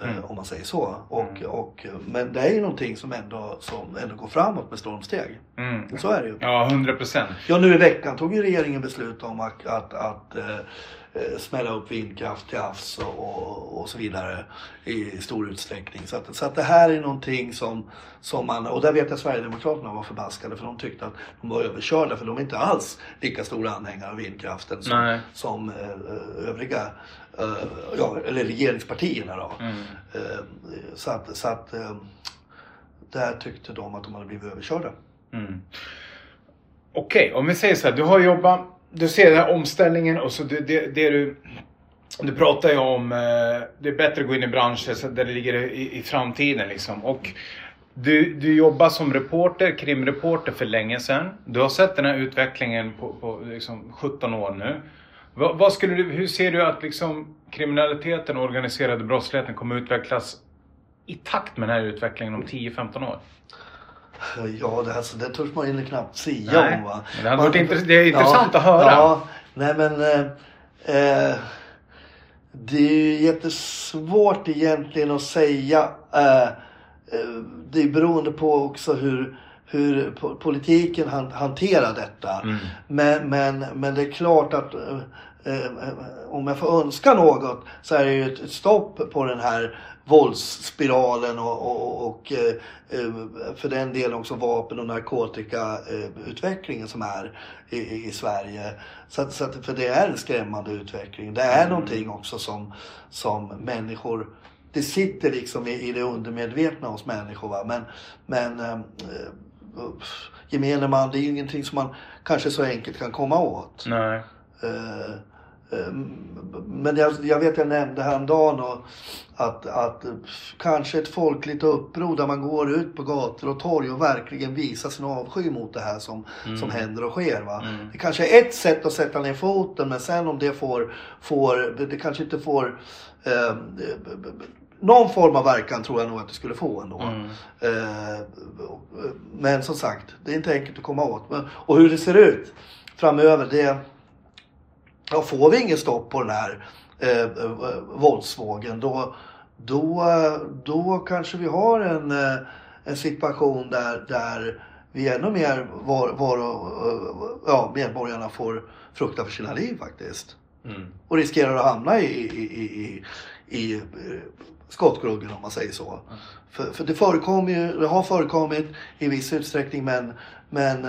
eh, Mm. Om man säger så. Och, och, men det är ju någonting som ändå, som ändå går framåt med stormsteg. Mm. Så är det ju. Ja, 100 procent. Ja, nu i veckan tog ju regeringen beslut om att, att, att eh, eh, smälla upp vindkraft till havs och, och, och så vidare i stor utsträckning. Så att, så att det här är någonting som, som man, och där vet jag Sverigedemokraterna var förbaskade för de tyckte att de var överkörda för de är inte alls lika stora anhängare av vindkraften som, Nej. som eh, övriga, eh, ja, eller regeringspartierna då. Mm. Eh, så att, så att eh, där tyckte de att de hade blivit överkörda. Mm. Okej, om vi säger så här. Du har jobbat, du ser den här omställningen och så det, det, det du du pratar ju om eh, det är bättre att gå in i branscher så där det ligger i, i framtiden liksom. Och du, du jobbar som reporter, krimreporter för länge sedan. Du har sett den här utvecklingen på, på liksom 17 år nu. Vad, vad skulle du, hur ser du att liksom kriminaliteten och organiserade brottsligheten kommer utvecklas i takt med den här utvecklingen om 10-15 år? *laughs* Ja, det, alltså, det törs man ju knappt Nej, om. Va? det Man- varit intress- det är intressant att höra. Ja, nej men eh, eh, det är ju jättesvårt egentligen att säga. Eh, eh, det är beroende på också hur, hur po- politiken han, hanterar detta. Mm. Men, men, men det är klart att eh, eh, om jag får önska något så är det ju ett stopp på den här våldsspiralen och, och, och eh, eh, för den delen också vapen och narkotikautvecklingen som är i, i, Sverige. Så att, så att, för det är en skrämmande utveckling. Det är någonting också som, som människor det sitter liksom i, i det undermedvetna hos människor. Va? Men, men eh, eh, gemene man, det är ju ingenting som man kanske så enkelt kan komma åt. Nej. Eh, eh, Men jag, jag vet jag nämnde häromdagen och att, att kanske ett folkligt uppror där man går ut på gator och torg och verkligen visar sin avsky mot det här som, som händer och sker. Va? Mm. Det kanske är ett sätt att sätta ner foten men sen om det får, får det, det kanske inte får eh, någon form av verkan tror jag nog att det skulle få ändå. Mm. Eh, men som sagt, det är inte enkelt att komma åt. Men, och hur det ser ut framöver, det... Ja, får vi ingen stopp på den här eh, eh, våldsvågen då, då, då kanske vi har en, eh, en situation där, där vi ännu mer var, var och, eh, ja, medborgarna får frukta för sina liv faktiskt. Mm. Och riskerar att hamna i, i, i, i, skottgluggen om man säger så. För, för det förekommer ju, det har förekommit i viss utsträckning men, men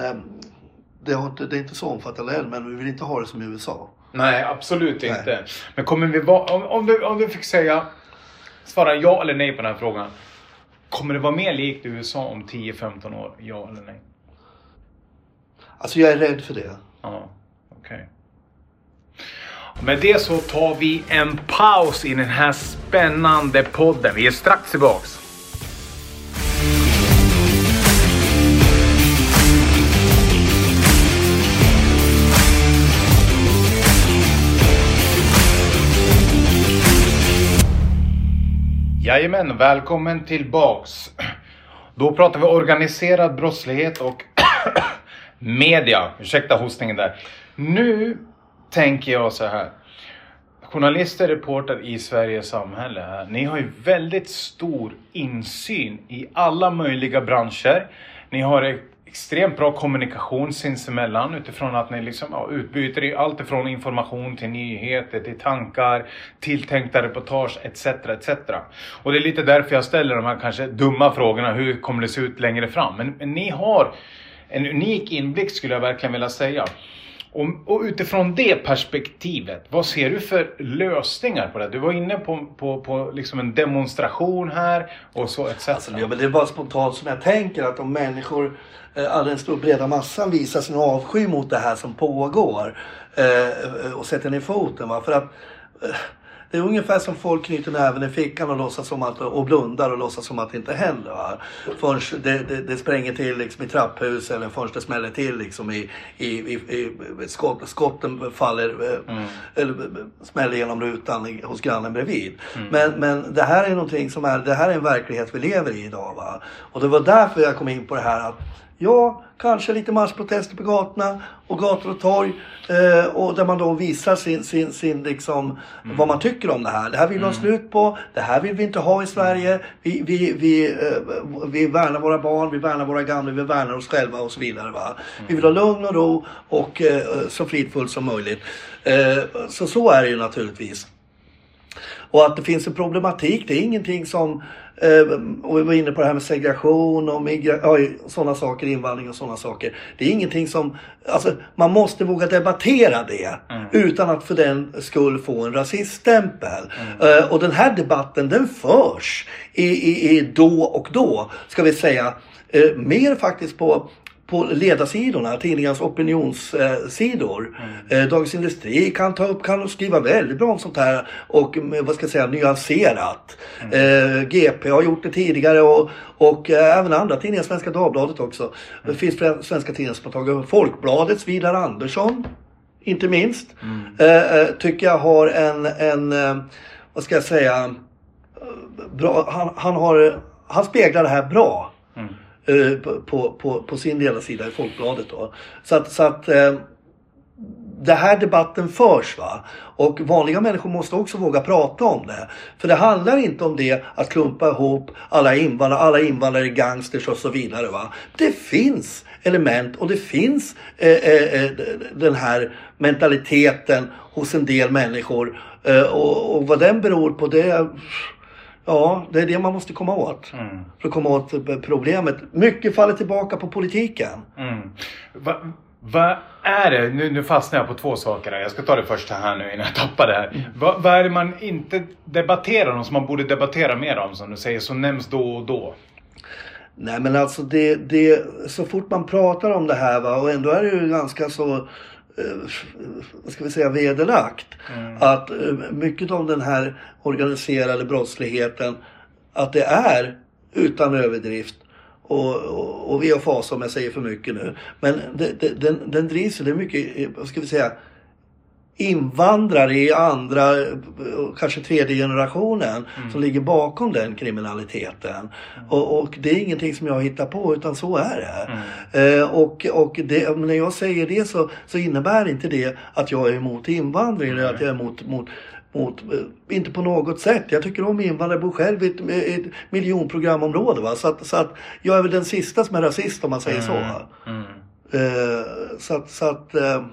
det, inte, det är inte så omfattande än men vi vill inte ha det som i USA. Nej, absolut Nej. inte. Men kommer vi vara... Om, om, du, om du fick säga... Svara ja eller nej på den här frågan. Kommer det vara mer likt USA om 10-15 år? Ja eller nej? Alltså jag är rädd för det. Ja, okej. Med det så tar vi en paus i den här spännande podden. Vi är strax tillbaks. Jajamän, välkommen tillbaks. Då pratar vi organiserad brottslighet och *coughs* media. Ursäkta hostningen där. Nu tänker jag så här. Journalister, reporter i Sveriges samhälle. Ni har ju väldigt stor insyn i alla möjliga branscher. Ni har extremt bra kommunikation sinsemellan utifrån att ni liksom, ja, utbyter allt ifrån information till nyheter, till tankar, tilltänkta reportage etc. etc. Och det är lite därför jag ställer de här kanske dumma frågorna. Hur kommer det se ut längre fram? Men, men ni har en unik inblick skulle jag verkligen vilja säga. Och, och utifrån det perspektivet, vad ser du för lösningar på det? Du var inne på, på, på liksom en demonstration här och så etc. Alltså, det är bara spontant som jag tänker att om människor, eh, all den stora breda massan visar sin avsky mot det här som pågår eh, och sätter ner foten. Va? För att eh, det är ungefär som folk knyter näven i fickan och, låtsas som att, och blundar och låtsas som att det inte händer. Va? Förrän det, det, det spränger till liksom i trapphus eller förrän det smäller till liksom i, i, i, i skott, skotten faller eh, eller eh, smäller genom rutan hos grannen bredvid. Men, men det här är någonting som är, det här är en verklighet vi lever i idag. Va? Och det var därför jag kom in på det här att Ja, kanske lite marschprotester på gatorna och gator och torg. Eh, och där man då visar sin, sin, sin liksom, vad man tycker om det här. Det här vill vi ha slut på. Det här vill vi inte ha i Sverige. Vi, vi, vi, eh, vi värnar våra barn, vi värnar våra gamla, vi värnar oss själva och så vidare. Va? Vi vill ha lugn och ro och eh, så fridfullt som möjligt. Eh, så så är det ju naturligtvis. Och att det finns en problematik, det är ingenting som, och vi var inne på det här med segregation och ja, sådana saker, invandring och sådana saker. Det är ingenting som, alltså man måste våga debattera det utan att för den skull få en rasiststämpel. Eh, och den här debatten den förs i, i, i då och då, ska vi säga, eh, mer faktiskt på på ledarsidorna, tidningarnas opinionssidor. Eh, Dagens Industri kan ta upp, kan skriva väldigt bra om sånt här och med, vad ska jag säga, nyanserat. Eh, GP har gjort det tidigare och, och eh, även andra tidningar, Svenska Dagbladet också. Det finns svenska tidningar som har tagit över. Folkbladets Vidar Andersson inte minst, eh, eh, tycker jag har en, en vad ska jag säga, bra, han, han, har, han speglar det här bra. Eh, på, på, på, sin ledarsida i Folkbladet då. Så att, så att eh, det här debatten förs va. Och vanliga människor måste också våga prata om det. För det handlar inte om det att klumpa ihop alla invandrare, alla invandrare är gangsters och så vidare va. Det finns element och det finns eh, eh, eh, den här mentaliteten hos en del människor. Eh, och, och vad den beror på det Ja, det är det man måste komma åt. För att komma åt problemet. Mycket faller tillbaka på politiken. Mm. Vad va är det? Nu, nu fastnar jag på två saker här. Jag ska ta det första här nu innan jag tappar det här. Vad vad är det man inte debatterar om som man borde debattera mer om som du säger, som nämns då och då? Nej men alltså det, det, så fort man pratar om det här va, och ändå är det ju ganska så, vad ska vi säga, vederlagt. Att eh, mycket av den här organiserade brottsligheten, att det är utan överdrift. Och, och, och fas om jag säger för mycket nu. Men det, det, den, den drivs det är mycket, eh, vad ska vi säga, invandrare i andra, kanske tredje generationen som ligger bakom den kriminaliteten. Och, och det är ingenting som jag hittar på utan så är det. Eh, och och det, när jag säger det så, så innebär inte det att jag är emot invandring eller att jag är emot, mot mot, eh, inte på något sätt. Jag tycker om invandrare, bor själv i ett, ett miljonprogramområde. Va? Så, att, så att jag är väl den sista som är rasist om man säger så. Va? Eh, så att, så att eh,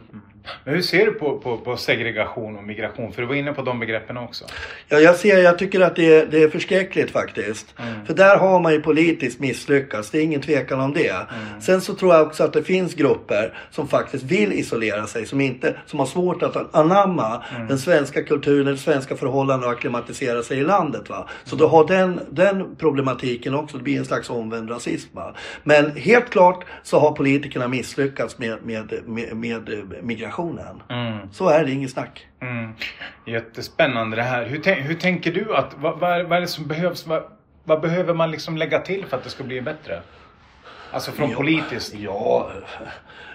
Men hur ser du på, på, på segregation och migration? För du var inne på de begreppen också. Ja, jag ser, jag tycker att det är, det är förskräckligt faktiskt. För där har man ju politiskt misslyckats, det är ingen tvekan om det. Sen så tror jag också att det finns grupper som faktiskt vill isolera sig, som, inte, som har svårt att anamma den svenska kulturen, den svenska förhållanden och acklimatisera sig i landet. Va? Så du har den, den problematiken också, det blir en slags omvänd rasism. Va? Men helt klart så har politikerna misslyckats med, med, med, med migrationen. Så är det, inget snack. Mm. Jättespännande det här. Hur, hur tänker du att, vad, vad, är, vad är det som behövs? Vad, vad behöver man liksom lägga till för att det ska bli bättre? Alltså från Ja, politiskt. Ja,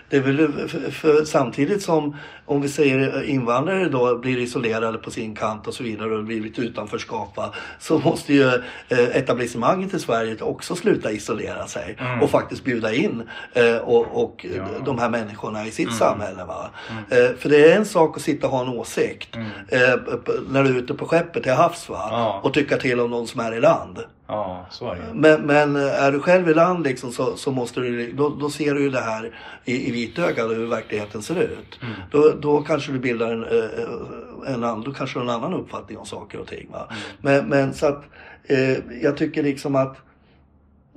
det är väl för, för samtidigt som om vi säger invandrare då blir isolerade på sin kant och så vidare och blir lite utanförskap va, så måste ju eh, etablissemanget i Sverige också sluta isolera sig och faktiskt bjuda in eh, och, och Ja. de här människorna i sitt samhälle. Va? Eh, för det är en sak att sitta och ha en åsikt eh, p- när du är ute på skeppet till havs va? Ja. och tycka till om någon som är i land. Ja, så är det. Men, men är du själv i land liksom så, så måste du, då, då ser du ju det här i, i vitögat hur verkligheten ser ut. Då, då kanske du bildar en, eh, en, annan, då kanske en annan uppfattning om saker och ting. Va? Men, men så att eh, jag tycker liksom att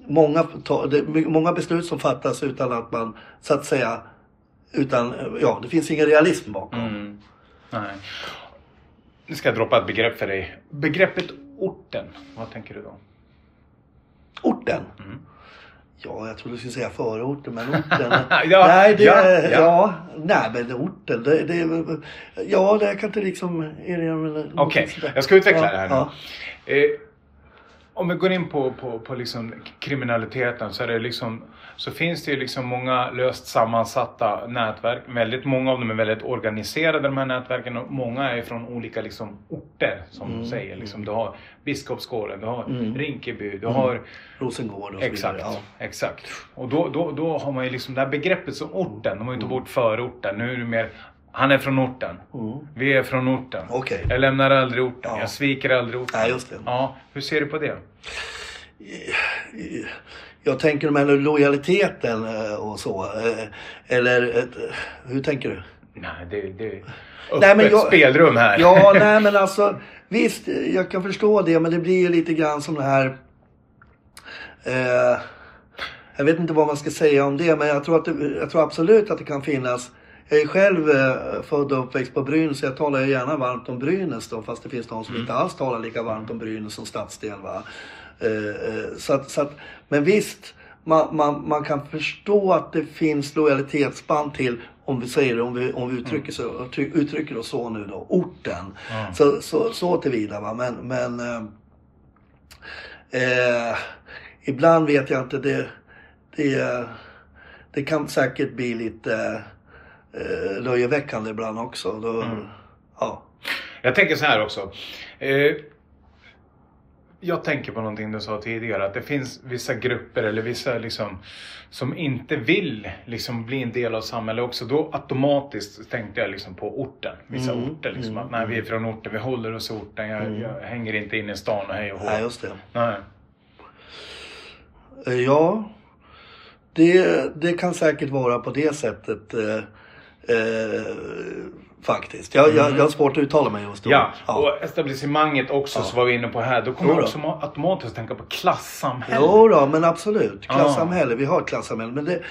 många, många beslut som fattas utan att man så att säga utan, ja det finns ingen realism bakom. Mm. Nej. Nu ska jag droppa ett begrepp för dig. Begreppet orten, vad tänker du då? Orten. Mm. Ja, jag trodde du skulle säga förorten, men orten. *laughs* Ja, nej, det, ja, ja, ja. nej, men orten. Det, det, ja, det kan inte liksom Okej, sådär. jag ska utveckla det här nu. Ja. Om vi går in på, på, på liksom kriminaliteten så, är det liksom, så finns det ju liksom många löst sammansatta nätverk. Väldigt många av dem är väldigt organiserade de här nätverken och många är från olika liksom, orter som Mm. säger. Liksom, du har Biskopsgården, du har Rinkeby, du har Rosengård och så Exakt, vidare. exakt. Och då, då, då har man ju liksom det här begreppet som orten. De har ju tagit bort förorten. Nu är det mer, han är från orten. Mm. Vi är från orten. Okej. Jag lämnar aldrig orten. Ja. Jag sviker aldrig orten. Nej, just det. Ja, hur ser du på det? Jag tänker med lojaliteten eh, och så. eh, Eller eh, hur tänker du? Nej, det, det är Nej, öppet men jag- spelrum här. Ja, *laughs* nej men alltså visst, jag kan förstå det, men det blir ju lite grann som det här. Eh, jag vet inte vad man ska säga om det, men jag tror, att det, jag tror absolut att det kan finnas. Jag är själv eh, född och uppväxt på Brynäs, så jag talar ju gärna varmt om Brynäs då, fast det finns de som inte alls talar lika varmt om Brynäs som stadsdel. Va? Eh, eh, så att, så att, men visst, man, man, man kan förstå att det finns lojalitetsband till, om vi säger det, om vi, om vi uttrycker, så, uttrycker oss så nu då, orten. Ja. Så, så, så tillvida va. Men, men eh, ibland vet jag inte, det, det, det kan säkert bli lite eh, löjeväckande ibland också. Då, ja. Jag tänker så här också. Eh, jag tänker på någonting du sa tidigare, att det finns vissa grupper eller vissa liksom som inte vill liksom bli en del av samhället också. Då automatiskt tänkte jag liksom på orten. Vissa Mm, orter liksom. mm, att nej, vi är från orten, vi håller oss i orten. Jag, jag hänger inte inne i stan och hej och hå. Nej, just det. Nej. Eh, Ja, det, det kan säkert vara på det sättet eh, faktiskt. Jag, jag, jag har svårt att uttala mig just då. Ja, och etablissemanget också så var vi inne på här. Då kommer man också ma- automatiskt tänka på klassamhället. Jo då, men absolut. Klassamhälle. Vi har ett klassamhälle. Men det,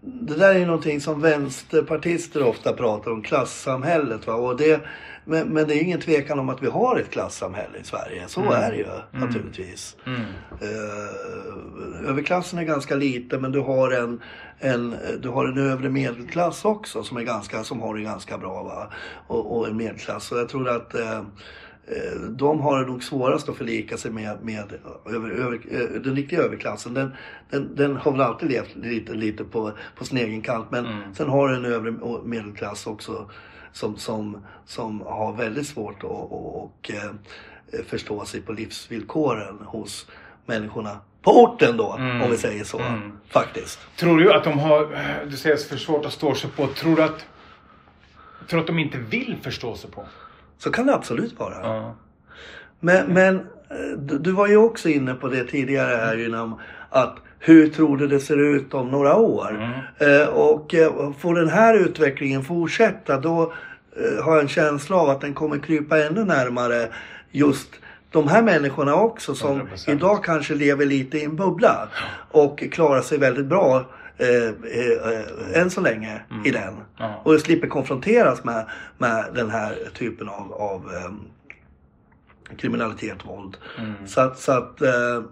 det där är ju någonting som vänsterpartister ofta pratar om. Klassamhället. Va? Och det, men, men det är ingen tvekan om att vi har ett klassamhälle i Sverige. Så är det ju naturligtvis. Mm. Eh, överklassen är ganska liten men du har en, en, du har en övre medelklass också som, är ganska, som har det ganska bra. Va? Och, och en medelklass. Och jag tror att eh, eh, de har det nog svårast att förlika sig med, med över, över, eh, den riktiga överklassen. Den, den, den har väl alltid levt lite, lite på, på sin egen kant. Men sen har du en övre medelklass också som, som, som har väldigt svårt att och, och, eh, förstå sig på livsvillkoren hos människorna på orten då, om vi säger så. Faktiskt. Tror du att de har, du säger för svårt att stå sig på. Tror du att, tror att de inte vill förstå sig på? Så kan det absolut vara. Ja. Men, men eh, du, du var ju också inne på det tidigare här innan att hur tror du det ser ut om några år? Eh, och eh, får den här utvecklingen fortsätta då eh, har jag en känsla av att den kommer krypa ännu närmare just de här människorna också som 100%. idag kanske lever lite i en bubbla och klarar sig väldigt bra eh, eh, eh, än så länge i den. Ja. Och slipper konfronteras med, med den här typen av, av ehm, kriminalitet, våld. Så att, så att eh, eh,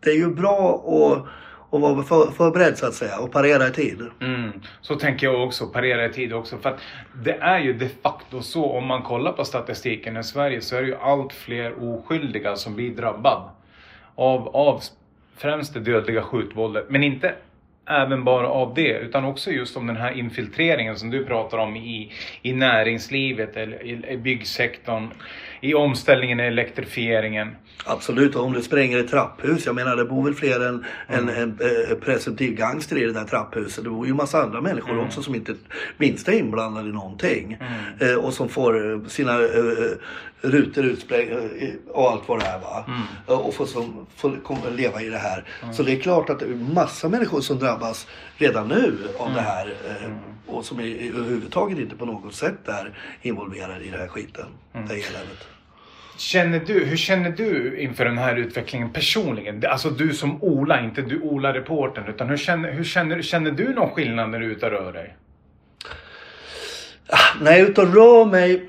det är ju bra att, och vara för, förberedd så att säga och parera i tid. Mm, så tänker jag också, parera i tid också. För att det är ju de facto så, om man kollar på statistiken i Sverige så är det ju allt fler oskyldiga som blir drabbade. Av, av främst det dödliga skjutvåldet. Men inte även bara av det, utan också just om den här infiltreringen som du pratar om i, i näringslivet, eller i, i byggsektorn, i omställningen, i elektrifieringen. Absolut, och om du spränger ett trapphus. Jag menar det bor väl fler än en, en, eh, presumtiv gangster i det där trapphuset. Det bor ju en massa andra människor också som inte minst är inblandade i någonting. Eh, och som får eh, sina eh, rutor utsprängda eh, och allt vad det är. Va? Eh, Och får, som, får leva i det här. Så det är klart att det är massa människor som drabbas redan nu av det här. Eh, och som är, överhuvudtaget inte på något sätt är involverade i den här skiten. Det här eländet. Känner du, hur känner du inför den här utvecklingen personligen? Alltså du som Ola, inte du Ola-reportern. Utan hur känner, hur känner, känner du någon skillnad när du är ute och rör dig? Ah, när jag är ute och rör mig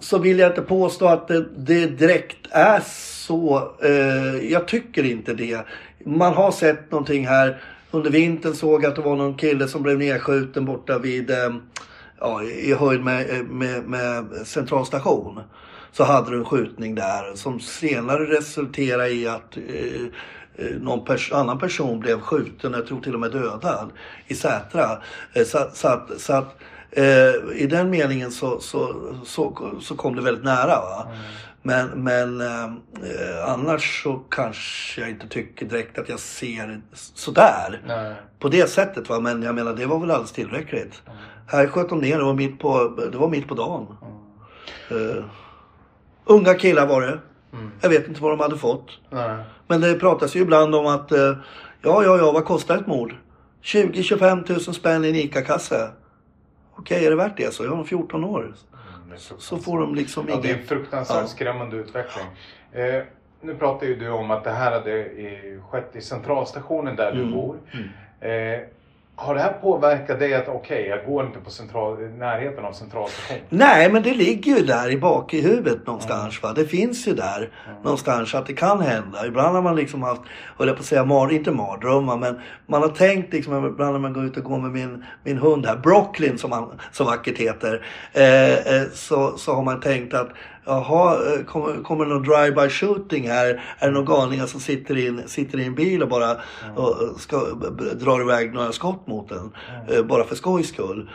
så vill jag inte påstå att det, det direkt är så. Eh, jag tycker inte det. Man har sett någonting här. Under vintern såg jag att det var någon kille som blev nedskjuten borta vid eh, ja, i höjd med, eh, med, med centralstation. Så hade du en skjutning där som senare resulterade i att eh, eh, någon pers- annan person blev skjuten, jag tror till och med dödad, i Sätra. Eh, så, så att, så att eh, i den meningen så, så, så, så kom det väldigt nära. Va? Men, men eh, annars så kanske jag inte tycker direkt att jag ser sådär. Nej. På det sättet va, men jag menar det var väl alldeles tillräckligt. Här sköt de ner, det var mitt på, det var mitt på dagen. Eh, unga killar var det. Jag vet inte vad de hade fått. Nej. Men det pratas ju ibland om att, eh, ja, ja, ja, vad kostar ett mord? 20-25 tusen spänn i en ICA-kasse. Okej, är det värt det så? Jag har 14 år. Så får de liksom Ja, det är en fruktansvärt Ja. skrämmande utveckling. Eh, nu pratar ju du om att det här hade skett i centralstationen där Mm. du bor. Eh, har det här påverkat dig att okej, jag går inte på central, närheten av centralstationen? Nej, men det ligger ju där i bak i huvudet någonstans. Va? Det finns ju där någonstans att det kan hända. Ibland har man liksom haft, höll jag på att säga, mar, inte mardrömmar, men man har tänkt liksom, ibland när man går ut och går med min, min hund här, Brooklyn som han så vackert heter, eh, eh, så, så har man tänkt att jaha, eh, kommer, kommer det någon drive-by shooting här? Är det några galningar som sitter i en, sitter i en bil och bara mm. och ska dra iväg några skott mot den? Mm. bara för skojs skull.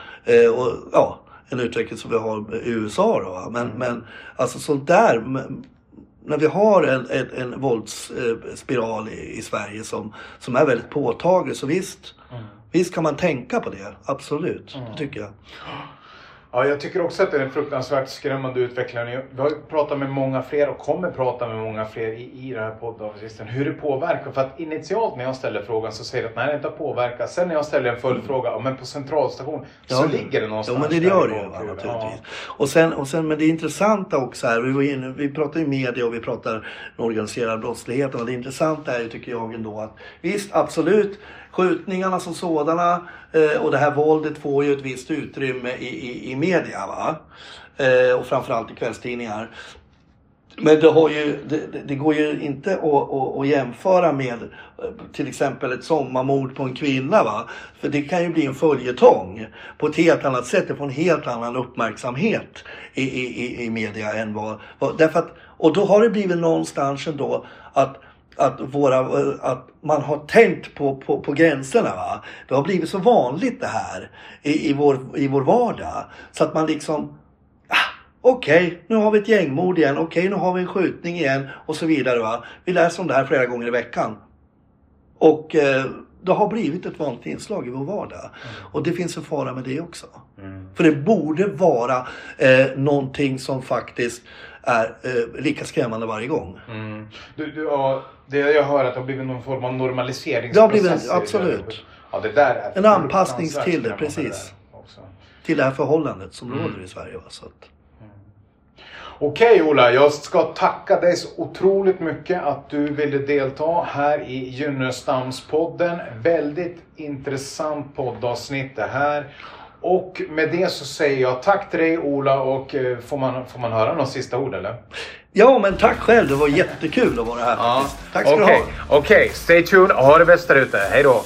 och, ja, en utveckling som vi har i USA då. Men, mm. men alltså sånt där när vi har en, en, en våldsspiral i, i, Sverige som, som är väldigt påtaglig så visst, mm. visst kan man tänka på det. Absolut, mm. det tycker jag. Ja, jag tycker också att det är en fruktansvärt skrämmande utveckling. Vi har pratat med många fler och kommer prata med många fler i, i den här poddavsnitten. Hur det påverkar. För att initialt när jag ställer frågan så säger de att nej, det inte har påverkat. Sen när jag ställer en följdfråga, ja, men på centralstation ja, så ligger det någonstans. Ja, men det gör det ju naturligtvis. Ja. Och, sen, och sen, men det intressanta också här, vi, var inne, vi pratar ju media och vi pratar organiserad brottslighet. Och det intressanta är ju, tycker jag ändå, att visst, absolut, skjutningarna som sådana eh, och det här våldet får ju ett visst utrymme i, i, i media. Va? Eh, och framförallt i kvällstidningar. Men det, har ju, det, det, går ju inte att, att, att, jämföra med eh, till exempel ett sommarmord på en kvinna. Va? För det kan ju bli en följetong på ett helt annat sätt. Det får en helt annan uppmärksamhet i, i, i media än vad, vad... Därför att, och då har det blivit någonstans ändå att att, våra, att man har tänkt på, på, på gränserna. Va? Det har blivit så vanligt det här i, i, vår, i vår vardag. Så att man liksom, ah, okej, okay, nu har vi ett gängmord igen, okej, okay, nu har vi en skjutning igen och så vidare. Va? Vi läser om det här flera gånger i veckan. Och eh, det har blivit ett vanligt inslag i vår vardag. Mm. Och det finns en fara med det också. Mm. För det borde vara eh, någonting som faktiskt är eh, lika skrämmande varje gång. Mm. Du, du, ja, det jag hör att det har blivit någon form av normaliseringsprocess. Det har blivit, absolut. Ja, det där är en anpassning till det, precis. Det till det här förhållandet som mm. råder i Sverige. Va? Så att... mm. Okej Ola, jag ska tacka dig så otroligt mycket att du ville delta här i Gynnestamspodden. Väldigt intressant poddavsnitt det här. Och med det så säger jag tack till dig Ola och eh, får man, får man höra något sista ord eller? Ja men tack själv, det var jättekul att vara här ja. Tack ska okay. du ha. Okej, okay. stay tuned och ha det bäst där ute. Hej då!